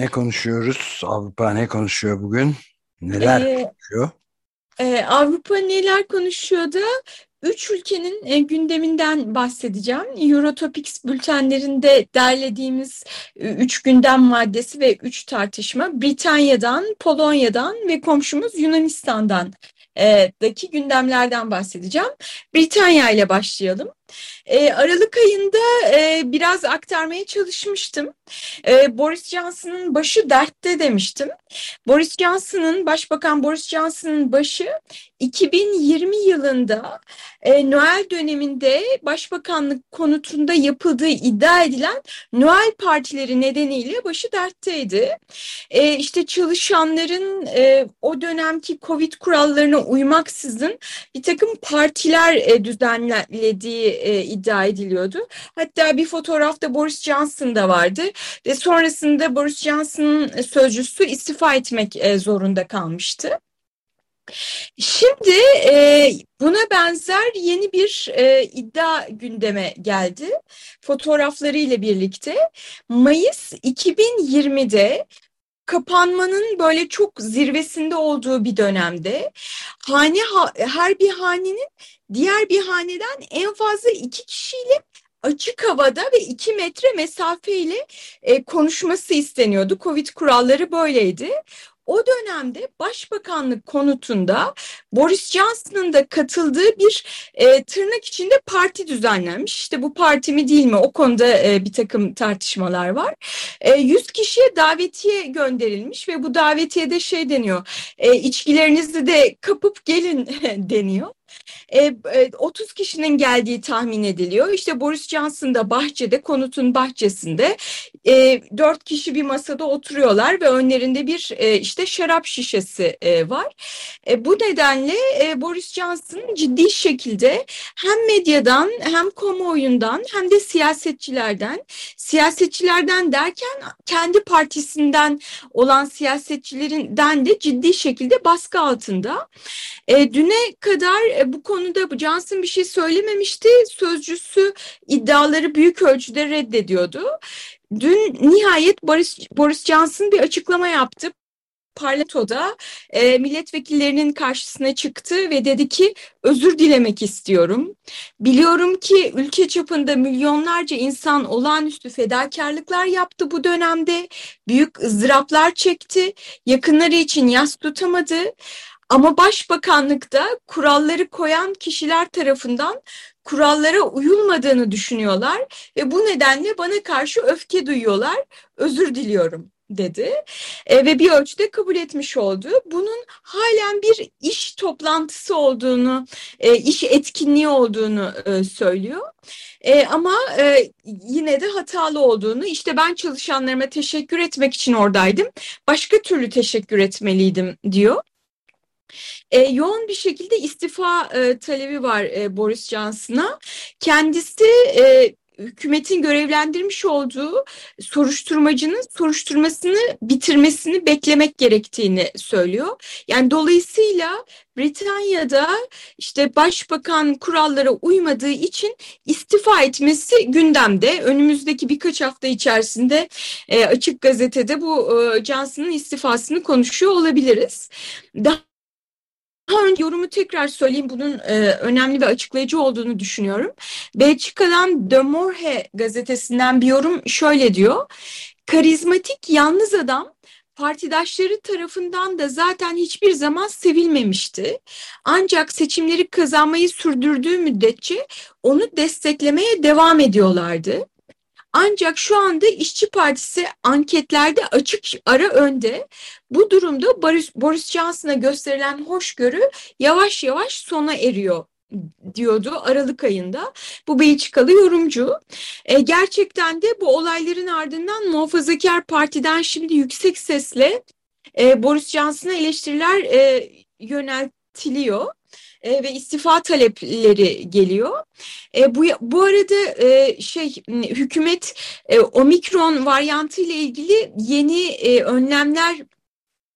Ne konuşuyoruz? Avrupa ne konuşuyor bugün? Neler ee, konuşuyor? E, Avrupa neler konuşuyor da üç ülkenin e, gündeminden bahsedeceğim. Eurotopics bültenlerinde derlediğimiz e, üç gündem maddesi ve üç tartışma Britanya'dan, Polonya'dan ve komşumuz Yunanistan'dan e, daki gündemlerden bahsedeceğim. Britanya ile başlayalım. E, Aralık ayında e, biraz aktarmaya çalışmıştım. E, Boris Johnson'ın başı dertte demiştim. Boris Johnson'ın, Başbakan Boris Johnson'ın başı 2020 yılında e, Noel döneminde başbakanlık konutunda yapıldığı iddia edilen Noel partileri nedeniyle başı dertteydi. E, işte çalışanların e, o dönemki Covid kurallarına uymaksızın bir takım partiler e, düzenlediği e, iddia ediliyordu. Hatta bir fotoğrafta Boris Johnson da vardı ve sonrasında Boris Johnson'ın sözcüsü istifa etmek e, zorunda kalmıştı. Şimdi e, buna benzer yeni bir e, iddia gündeme geldi. Fotoğrafları ile birlikte Mayıs 2020'de kapanmanın böyle çok zirvesinde olduğu bir dönemde hane her bir hanenin diğer bir haneden en fazla iki kişiyle açık havada ve iki metre mesafeyle e, konuşması isteniyordu. Covid kuralları böyleydi. O dönemde Başbakanlık konutunda Boris Johnson'ın da katıldığı bir e, tırnak içinde parti düzenlenmiş. İşte bu parti mi değil mi o konuda e, bir takım tartışmalar var. E, 100 kişiye davetiye gönderilmiş ve bu davetiyede şey deniyor. E, içkilerinizi de kapıp gelin deniyor e, 30 e, kişinin geldiği tahmin ediliyor. İşte Boris Johnson da bahçede, konutun bahçesinde e, 4 kişi bir masada oturuyorlar ve önlerinde bir e, işte şarap şişesi e, var. E, bu nedenle e, Boris Johnson ciddi şekilde hem medyadan hem kamuoyundan hem de siyasetçilerden, siyasetçilerden derken kendi partisinden olan siyasetçilerinden de ciddi şekilde baskı altında. E, düne kadar e, bu konuda Johnson bir şey söylememişti. Sözcüsü iddiaları büyük ölçüde reddediyordu. Dün nihayet Boris, Boris Johnson bir açıklama yaptı parlamentoda e, milletvekillerinin karşısına çıktı ve dedi ki özür dilemek istiyorum. Biliyorum ki ülke çapında milyonlarca insan olağanüstü fedakarlıklar yaptı bu dönemde. Büyük ızdıraplar çekti. Yakınları için yas tutamadı. Ama başbakanlıkta kuralları koyan kişiler tarafından kurallara uyulmadığını düşünüyorlar ve bu nedenle bana karşı öfke duyuyorlar. Özür diliyorum dedi e, ve bir ölçüde kabul etmiş oldu. Bunun halen bir iş toplantısı olduğunu, e, iş etkinliği olduğunu e, söylüyor. E, ama e, yine de hatalı olduğunu, işte ben çalışanlarıma teşekkür etmek için oradaydım, başka türlü teşekkür etmeliydim diyor. E, yoğun bir şekilde istifa e, talebi var e, Boris Johnson'a. Kendisi e, hükümetin görevlendirmiş olduğu soruşturmacının soruşturmasını bitirmesini beklemek gerektiğini söylüyor. Yani dolayısıyla Britanya'da işte başbakan kurallara uymadığı için istifa etmesi gündemde. Önümüzdeki birkaç hafta içerisinde e, açık gazetede bu e, Johnson'ın istifasını konuşuyor olabiliriz. Daha önce yorumu tekrar söyleyeyim. Bunun e, önemli ve açıklayıcı olduğunu düşünüyorum. Belçika'dan De Morhe gazetesinden bir yorum şöyle diyor. Karizmatik yalnız adam partidaşları tarafından da zaten hiçbir zaman sevilmemişti. Ancak seçimleri kazanmayı sürdürdüğü müddetçe onu desteklemeye devam ediyorlardı. Ancak şu anda İşçi Partisi anketlerde açık ara önde. Bu durumda Boris, Boris Johnson'a gösterilen hoşgörü yavaş yavaş sona eriyor diyordu Aralık ayında. Bu Belçikalı yorumcu. E, gerçekten de bu olayların ardından Muhafazakar Parti'den şimdi yüksek sesle e, Boris Johnson'a eleştiriler e, yöneltiliyor e, ve istifa talepleri geliyor. E, bu bu arada e, şey hükümet e, omikron varyantı ile ilgili yeni e, önlemler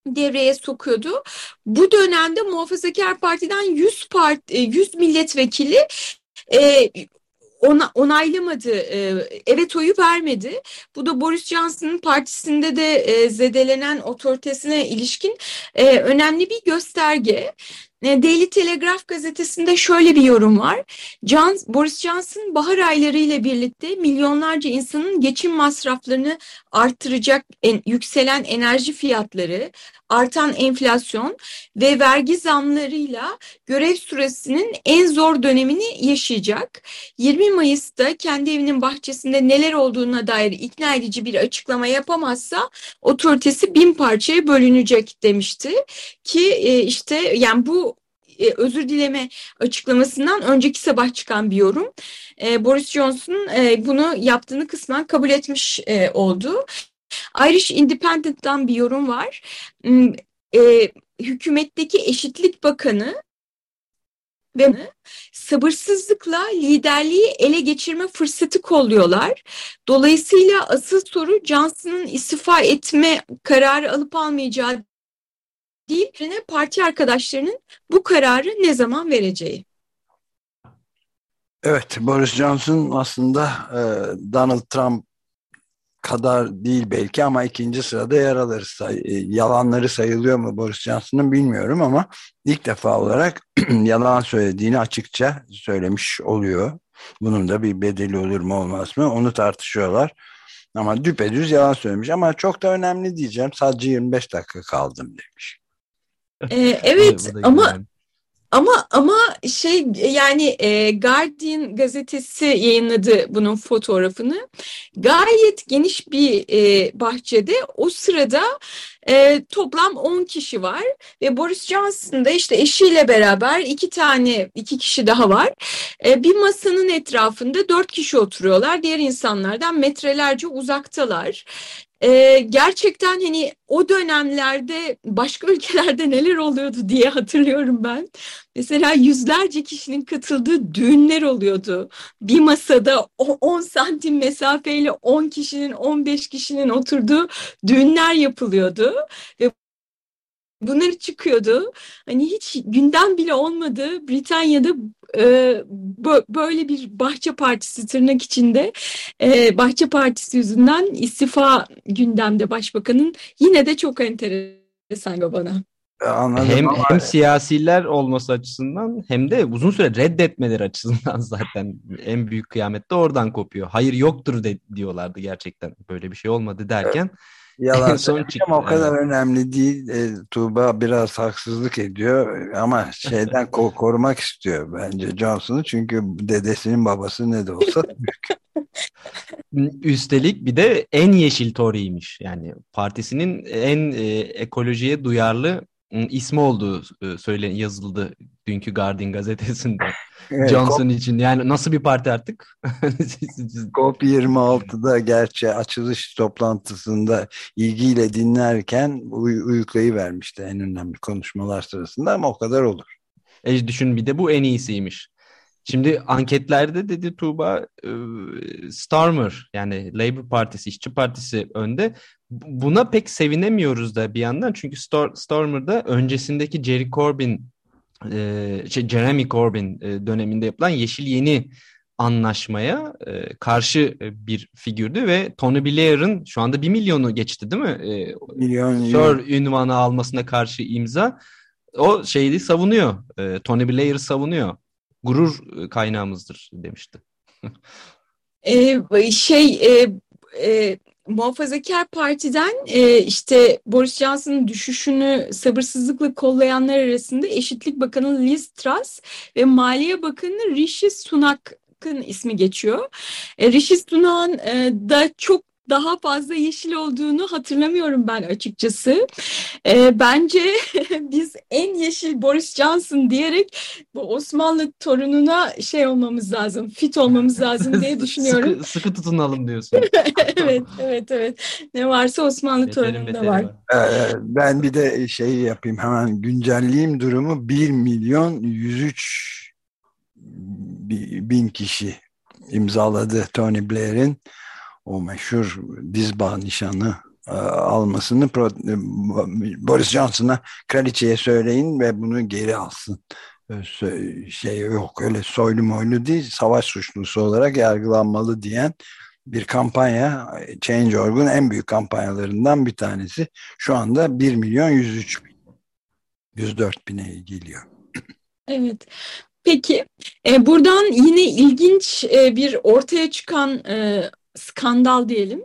devreye sokuyordu. Bu dönemde Muhafazakar Parti'den 100 part 100 milletvekili e, ona, onaylamadı, e, evet oyu vermedi. Bu da Boris Johnson'ın partisinde de e, zedelenen otoritesine ilişkin e, önemli bir gösterge. E, Daily Telegraph gazetesinde şöyle bir yorum var. John, Boris Johnson bahar ayları ile birlikte milyonlarca insanın geçim masraflarını artıracak en, yükselen enerji fiyatları, artan enflasyon ve vergi zamlarıyla görev süresinin en zor dönemini yaşayacak. 20 Mayıs'ta kendi evinin bahçesinde neler olduğuna dair ikna edici bir açıklama yapamazsa otoritesi bin parçaya bölünecek demişti ki e, işte yani bu e, özür dileme açıklamasından önceki sabah çıkan bir yorum. E, Boris Johnson e, bunu yaptığını kısmen kabul etmiş e, oldu. Irish Independent'tan bir yorum var. Hmm, e, hükümetteki eşitlik bakanı ve sabırsızlıkla liderliği ele geçirme fırsatı kolluyorlar. Dolayısıyla asıl soru Johnson'ın istifa etme kararı alıp almayacağı değil, parti arkadaşlarının bu kararı ne zaman vereceği. Evet, Boris Johnson aslında e, Donald Trump kadar değil belki ama ikinci sırada yer alır. Say, e, yalanları sayılıyor mu Boris Johnson'ın bilmiyorum ama ilk defa olarak yalan söylediğini açıkça söylemiş oluyor. Bunun da bir bedeli olur mu olmaz mı onu tartışıyorlar. Ama düpedüz yalan söylemiş ama çok da önemli diyeceğim. Sadece 25 dakika kaldım demiş. Ee, evet ama ama ama şey yani e, Guardian gazetesi yayınladı bunun fotoğrafını. Gayet geniş bir e, bahçede o sırada e, toplam 10 kişi var ve Boris Johnson da işte eşiyle beraber iki tane iki kişi daha var. E, bir masanın etrafında dört kişi oturuyorlar. Diğer insanlardan metrelerce uzaktalar. Ee, gerçekten hani o dönemlerde başka ülkelerde neler oluyordu diye hatırlıyorum ben. Mesela yüzlerce kişinin katıldığı düğünler oluyordu. Bir masada 10 santim mesafeyle 10 kişinin 15 kişinin oturduğu düğünler yapılıyordu. Ve bunları çıkıyordu. Hani hiç gündem bile olmadı. Britanya'da böyle bir bahçe partisi tırnak içinde e, bahçe partisi yüzünden istifa gündemde başbakanın yine de çok enteresan bana. E, anladım hem, ama... hem siyasiler olması açısından hem de uzun süre reddetmeleri açısından zaten en büyük kıyamet de oradan kopuyor. Hayır yoktur de, diyorlardı gerçekten böyle bir şey olmadı derken. Evet Yalan söyleyeceğim o kadar önemli değil. E, Tuğba biraz haksızlık ediyor ama şeyden ko korumak istiyor bence Johnson'u çünkü dedesinin babası ne de olsa büyük. Üstelik bir de en yeşil Tory'ymiş. Yani partisinin en e, ekolojiye duyarlı ismi olduğu e, söyle yazıldı dünkü Guardian gazetesinde. Evet, Johnson için yani nasıl bir parti artık? COP26'da gerçi açılış toplantısında ilgiyle dinlerken uy uyuklayı vermişti en önemli konuşmalar sırasında ama o kadar olur. E düşün bir de bu en iyisiymiş. Şimdi anketlerde dedi Tuğba e, Starmer yani Labour Partisi, İşçi Partisi önde. Buna pek sevinemiyoruz da bir yandan çünkü Starmer'da öncesindeki Jerry Corbyn e, şey Jeremy Corbyn e, döneminde yapılan Yeşil Yeni anlaşmaya karşı bir figürdü ve Tony Blair'ın şu anda bir milyonu geçti değil mi? Milyon. Sir ünvanı almasına karşı imza o şeyi savunuyor. E, Tony Blair savunuyor. Gurur kaynağımızdır demişti. e, şey e, e, Muhafazakar Parti'den e, işte Boris Johnson'ın düşüşünü sabırsızlıkla kollayanlar arasında Eşitlik Bakanı Liz Truss ve Maliye Bakanı Rishi Sunak'ın ismi geçiyor. E, Rishi Sunak'ın e, da çok daha fazla yeşil olduğunu hatırlamıyorum ben açıkçası. E, bence biz en yeşil Boris Johnson diyerek bu Osmanlı torununa şey olmamız lazım, fit olmamız lazım diye düşünüyorum. sıkı, sıkı tutunalım diyorsun. evet, evet, evet. Ne varsa Osmanlı torununda var. Ee, ben bir de şey yapayım hemen güncelleyeyim durumu. 1 milyon 103 bin kişi imzaladı Tony Blair'in o meşhur dizbağ nişanı e, almasını e, Boris Johnson'a kraliçeye söyleyin ve bunu geri alsın. E, şey yok öyle soylu moylu değil savaş suçlusu olarak yargılanmalı diyen bir kampanya Change.org'un en büyük kampanyalarından bir tanesi. Şu anda 1 milyon 103 bin 104 bine geliyor. Evet. Peki e, buradan yine ilginç e, bir ortaya çıkan e, skandal diyelim.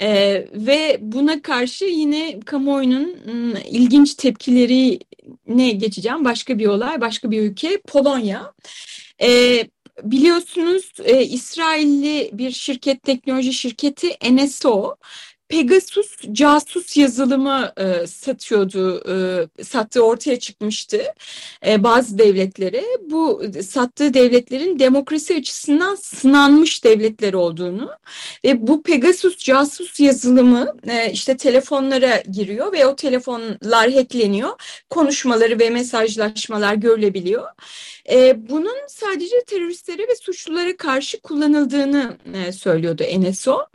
Ee, ve buna karşı yine kamuoyunun ıı, ilginç tepkileri ne geçeceğim. Başka bir olay, başka bir ülke Polonya. Ee, biliyorsunuz e, İsrailli bir şirket, teknoloji şirketi NSO Pegasus casus yazılımı e, satıyordu, e, sattığı ortaya çıkmıştı e, bazı devletlere. Bu sattığı devletlerin demokrasi açısından sınanmış devletler olduğunu ve bu Pegasus casus yazılımı e, işte telefonlara giriyor ve o telefonlar hackleniyor. Konuşmaları ve mesajlaşmalar görülebiliyor. E, bunun sadece teröristlere ve suçlulara karşı kullanıldığını e, söylüyordu NSO.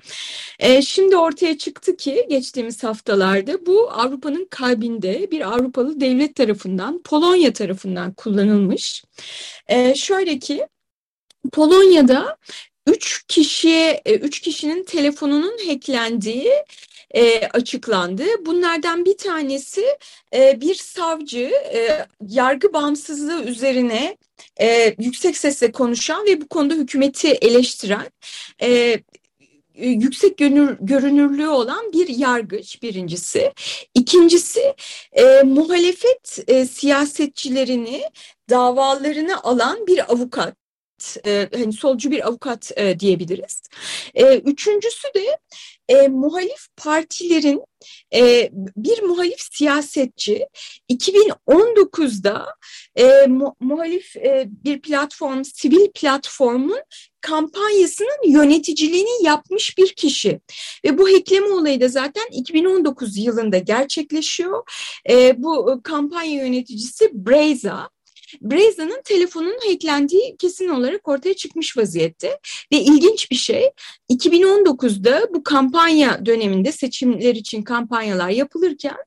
E, şimdi ortaya çıktı ki geçtiğimiz haftalarda bu Avrupa'nın kalbinde bir Avrupalı devlet tarafından, Polonya tarafından kullanılmış. E, şöyle ki Polonya'da üç kişiye, e, üç kişinin telefonunun hacklendiği e, açıklandı. Bunlardan bir tanesi e, bir savcı e, yargı bağımsızlığı üzerine e, yüksek sesle konuşan ve bu konuda hükümeti eleştiren e, yüksek görünür, görünürlüğü olan bir yargıç birincisi. İkincisi e, muhalefet e, siyasetçilerini davalarını alan bir avukat e, hani solcu bir avukat e, diyebiliriz. E, üçüncüsü de e, muhalif partilerin e, bir muhalif siyasetçi 2019'da e, mu, muhalif e, bir platform, sivil platformun kampanyasının yöneticiliğini yapmış bir kişi. Ve bu hackleme olayı da zaten 2019 yılında gerçekleşiyor. E, bu kampanya yöneticisi Breza. Braza'nın telefonunun hacklendiği kesin olarak ortaya çıkmış vaziyette. Ve ilginç bir şey 2019'da bu kampanya döneminde seçimler için kampanyalar yapılırken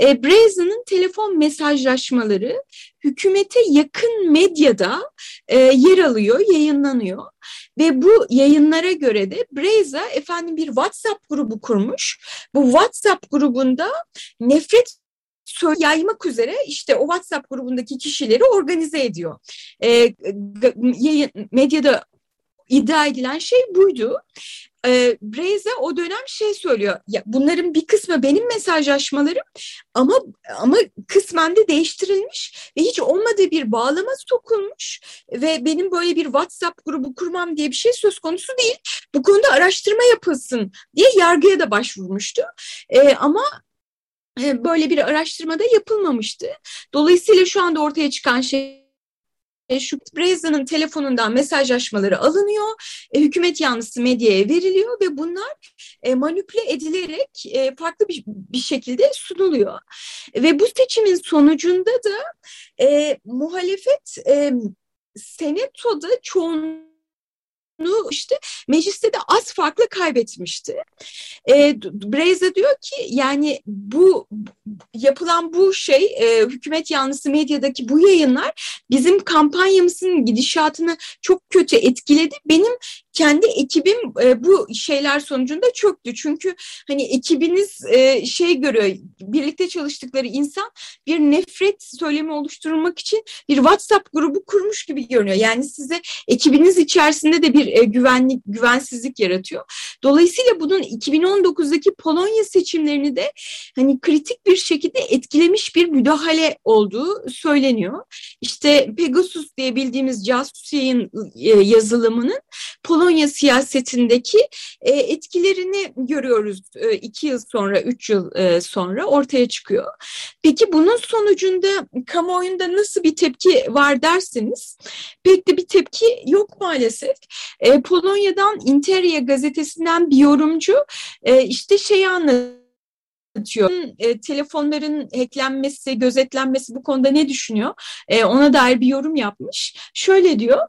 e, Braza'nın telefon mesajlaşmaları hükümete yakın medyada e, yer alıyor, yayınlanıyor. Ve bu yayınlara göre de Breza efendim bir WhatsApp grubu kurmuş. Bu WhatsApp grubunda nefret yaymak üzere işte o WhatsApp grubundaki kişileri organize ediyor. E, medyada iddia edilen şey buydu. E, Breze o dönem şey söylüyor. Ya bunların bir kısmı benim mesajlaşmalarım ama ama kısmen de değiştirilmiş ve hiç olmadığı bir bağlama sokulmuş ve benim böyle bir WhatsApp grubu kurmam diye bir şey söz konusu değil. Bu konuda araştırma yapılsın diye yargıya da başvurmuştu. E, ama böyle bir araştırmada yapılmamıştı. Dolayısıyla şu anda ortaya çıkan şey şu Breza'nın telefonundan mesajlaşmaları alınıyor, e, hükümet yanlısı medyaya veriliyor ve bunlar e, manipüle edilerek e, farklı bir, bir şekilde sunuluyor. Ve bu seçimin sonucunda da e, muhalefet e, senatoda çoğunluğu işte mecliste de az farklı kaybetmişti. E, Breza diyor ki yani bu yapılan bu şey e, hükümet yanlısı medyadaki bu yayınlar bizim kampanyamızın gidişatını çok kötü etkiledi. Benim kendi ekibim e, bu şeyler sonucunda çöktü. Çünkü hani ekibiniz e, şey görüyor, birlikte çalıştıkları insan bir nefret söylemi oluşturulmak için bir WhatsApp grubu kurmuş gibi görünüyor. Yani size ekibiniz içerisinde de bir e, güvenlik, güvensizlik yaratıyor. Dolayısıyla bunun 2019'daki Polonya seçimlerini de hani kritik bir şekilde etkilemiş bir müdahale olduğu söyleniyor. İşte Pegasus diye bildiğimiz casus yayın e, yazılımının Polonya siyasetindeki e, etkilerini görüyoruz iki yıl sonra, üç yıl sonra ortaya çıkıyor. Peki bunun sonucunda kamuoyunda nasıl bir tepki var derseniz pek de bir tepki yok maalesef. E, Polonya'dan Interia gazetesinden bir yorumcu e, işte şeyi anlatıyor anlatıyor. E, telefonların hacklenmesi, gözetlenmesi bu konuda ne düşünüyor? E, ona dair bir yorum yapmış. Şöyle diyor,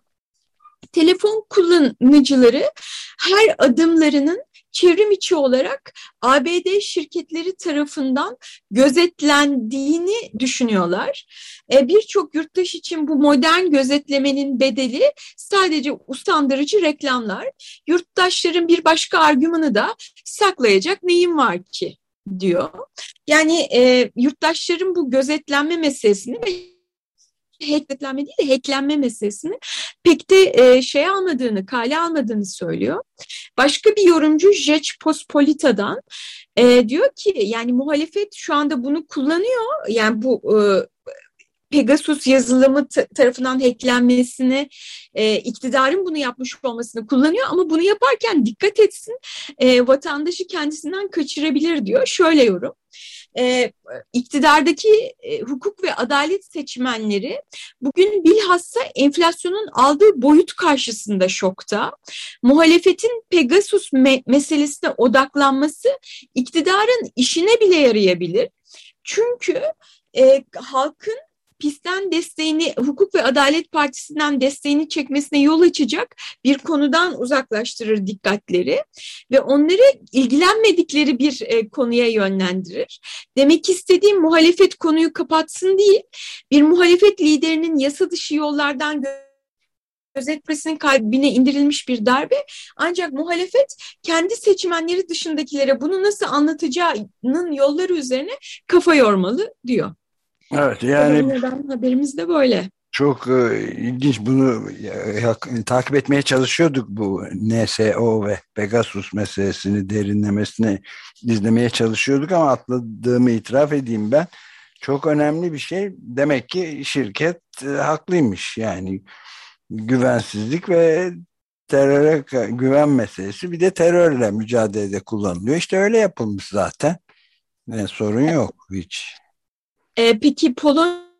telefon kullanıcıları her adımlarının çevrim içi olarak ABD şirketleri tarafından gözetlendiğini düşünüyorlar. E, Birçok yurttaş için bu modern gözetlemenin bedeli sadece usandırıcı reklamlar. Yurttaşların bir başka argümanı da saklayacak neyim var ki diyor. Yani e, yurttaşların bu gözetlenme meselesini ve hackletlenme değil de hacklenme meselesini pek de e, şey almadığını, kale almadığını söylüyor. Başka bir yorumcu Jech Pospolita'dan e, diyor ki yani muhalefet şu anda bunu kullanıyor. Yani bu e, Pegasus yazılımı tarafından hacklenmesini, e, iktidarın bunu yapmış olmasını kullanıyor ama bunu yaparken dikkat etsin e, vatandaşı kendisinden kaçırabilir diyor. Şöyle yorum e, iktidardaki e, hukuk ve adalet seçmenleri bugün bilhassa enflasyonun aldığı boyut karşısında şokta. Muhalefetin Pegasus me meselesine odaklanması iktidarın işine bile yarayabilir. Çünkü e, halkın PİS'ten desteğini, Hukuk ve Adalet Partisi'nden desteğini çekmesine yol açacak bir konudan uzaklaştırır dikkatleri ve onları ilgilenmedikleri bir e, konuya yönlendirir. Demek istediğim muhalefet konuyu kapatsın değil, bir muhalefet liderinin yasa dışı yollardan gözetmesinin kalbine indirilmiş bir darbe. Ancak muhalefet kendi seçmenleri dışındakilere bunu nasıl anlatacağının yolları üzerine kafa yormalı diyor. Evet yani neden haberimiz de böyle. Çok e, ilginç bunu e, takip etmeye çalışıyorduk bu NSO ve Pegasus meselesini derinlemesine izlemeye çalışıyorduk ama atladığımı itiraf edeyim ben. Çok önemli bir şey. Demek ki şirket e, haklıymış. Yani güvensizlik ve teröre güven meselesi bir de terörle mücadelede kullanılıyor. İşte öyle yapılmış zaten. Yani sorun yok hiç. E, peki Polonya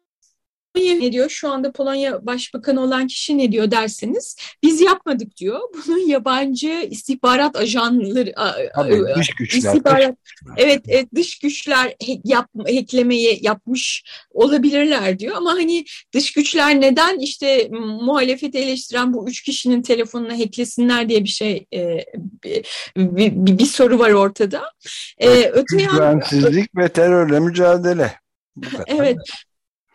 ne diyor? Şu anda Polonya Başbakanı olan kişi ne diyor derseniz biz yapmadık diyor. Bunun yabancı istihbarat ajanları Tabii, dış güçler. Istihbarat, evet, evet dış güçler yap, hacklemeyi yapmış olabilirler diyor ama hani dış güçler neden işte muhalefeti eleştiren bu üç kişinin telefonunu hacklesinler diye bir şey e, bir, bir, bir soru var ortada. E, öte Güvensizlik ve terörle mücadele. Evet.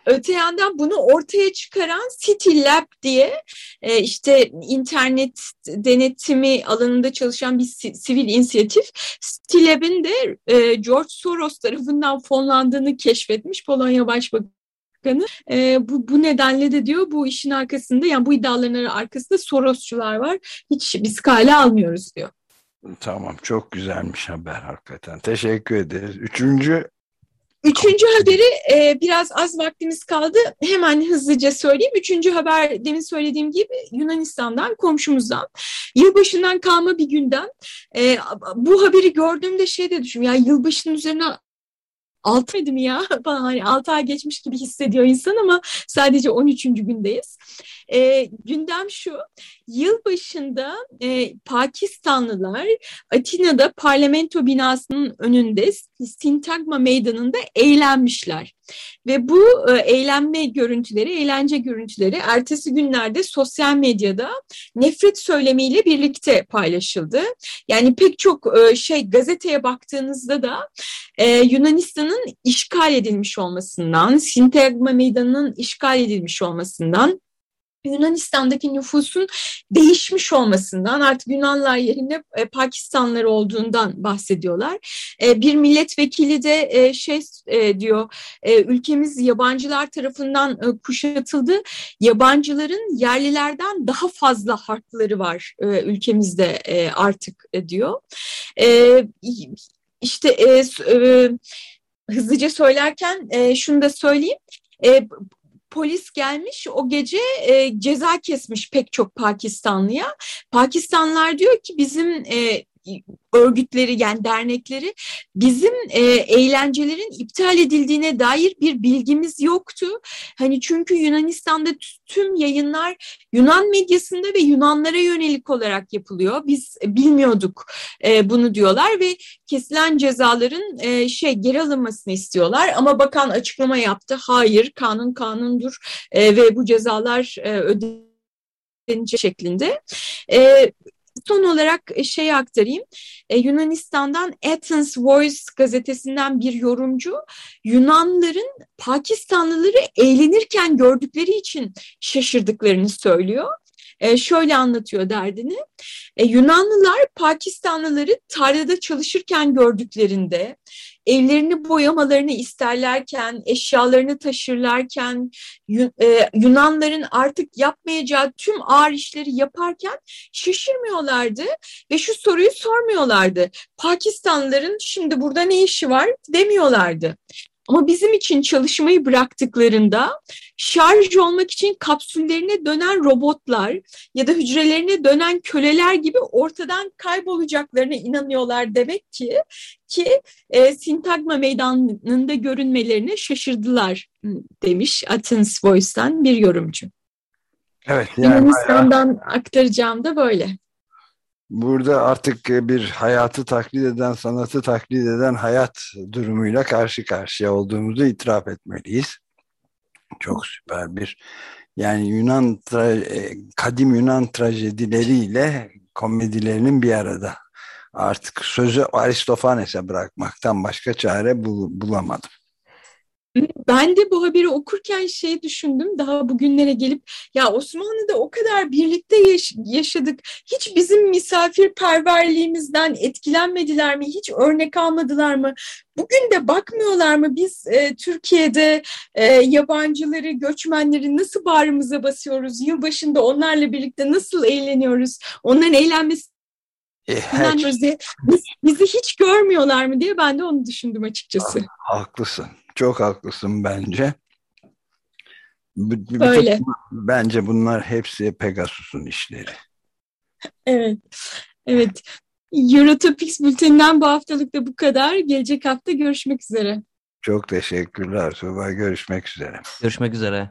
Öte yandan bunu ortaya çıkaran City Lab diye e, işte internet denetimi alanında çalışan bir sivil inisiyatif. City Lab'in de e, George Soros tarafından fonlandığını keşfetmiş Polonya Başbakanı. E, bu, bu nedenle de diyor bu işin arkasında yani bu iddiaların arkasında Sorosçular var. Hiç biz kale almıyoruz diyor. Tamam çok güzelmiş haber hakikaten. Teşekkür ederiz. Üçüncü Üçüncü haberi e, biraz az vaktimiz kaldı. Hemen hızlıca söyleyeyim. Üçüncü haber demin söylediğim gibi Yunanistan'dan, komşumuzdan. Yılbaşından kalma bir günden. E, bu haberi gördüğümde şey de düşündüm. Ya yılbaşının üzerine altı mıydı mı ya? Hani altı ay geçmiş gibi hissediyor insan ama sadece 13. gündeyiz. E, gündem şu, yılbaşında e, Pakistanlılar Atina'da parlamento binasının önünde Sintagma meydanında eğlenmişler. Ve bu e, eğlenme görüntüleri, eğlence görüntüleri ertesi günlerde sosyal medyada nefret söylemiyle birlikte paylaşıldı. Yani pek çok e, şey gazeteye baktığınızda da e, Yunanistan'ın işgal edilmiş olmasından, Sintagma Meydanı'nın işgal edilmiş olmasından, Yunanistan'daki nüfusun değişmiş olmasından artık Yunanlar yerine e, Pakistanlılar olduğundan bahsediyorlar. E, bir milletvekili de e, şey diyor ülkemiz yabancılar tarafından kuşatıldı. Yabancıların yerlilerden daha fazla hakları var ülkemizde artık diyor. İşte hızlıca söylerken şunu da söyleyeyim. E, polis gelmiş o gece e, ceza kesmiş pek çok Pakistanlıya. Pakistanlılar diyor ki bizim e, örgütleri yani dernekleri bizim e, eğlencelerin iptal edildiğine dair bir bilgimiz yoktu. Hani çünkü Yunanistan'da tüm yayınlar Yunan medyasında ve Yunanlara yönelik olarak yapılıyor. Biz bilmiyorduk e, bunu diyorlar ve kesilen cezaların e, şey geri alınmasını istiyorlar. Ama bakan açıklama yaptı. Hayır kanun kanundur e, ve bu cezalar e, ödenecek şeklinde. E, son olarak e, şey aktarayım. Ee, Yunanistan'dan Athens Voice gazetesinden bir yorumcu Yunanların Pakistanlıları eğlenirken gördükleri için şaşırdıklarını söylüyor. E, şöyle anlatıyor derdini. E, Yunanlılar Pakistanlıları tarlada çalışırken gördüklerinde evlerini boyamalarını isterlerken, eşyalarını taşırlarken, e, Yunanların artık yapmayacağı tüm ağır işleri yaparken şaşırmıyorlardı ve şu soruyu sormuyorlardı. Pakistanlıların şimdi burada ne işi var demiyorlardı. Ama bizim için çalışmayı bıraktıklarında şarj olmak için kapsüllerine dönen robotlar ya da hücrelerine dönen köleler gibi ortadan kaybolacaklarına inanıyorlar demek ki ki e, Sintagma meydanında görünmelerine şaşırdılar demiş Athens Voice'tan bir yorumcu. Evet. Yani Yunanistan'dan bayağı... aktaracağım da böyle. Burada artık bir hayatı taklit eden, sanatı taklit eden hayat durumuyla karşı karşıya olduğumuzu itiraf etmeliyiz. Çok süper bir yani Yunan e, kadim Yunan trajedileriyle komedilerinin bir arada. Artık sözü Aristofanes'e bırakmaktan başka çare bul bulamadım. Ben de bu haberi okurken şey düşündüm daha bugünlere gelip ya Osmanlı'da o kadar birlikte yaş yaşadık. Hiç bizim misafirperverliğimizden etkilenmediler mi? Hiç örnek almadılar mı? Bugün de bakmıyorlar mı biz e, Türkiye'de e, yabancıları, göçmenleri nasıl bağrımıza basıyoruz? Yılbaşında onlarla birlikte nasıl eğleniyoruz? Onların eğlenmesi e, diye. Biz, bizi hiç görmüyorlar mı diye ben de onu düşündüm açıkçası. Haklısın. Çok haklısın bence. B Öyle. Bence bunlar hepsi Pegasus'un işleri. Evet. Evet. Eurotopics bülteninden bu haftalık da bu kadar. Gelecek hafta görüşmek üzere. Çok teşekkürler Tuba. Görüşmek üzere. Görüşmek üzere.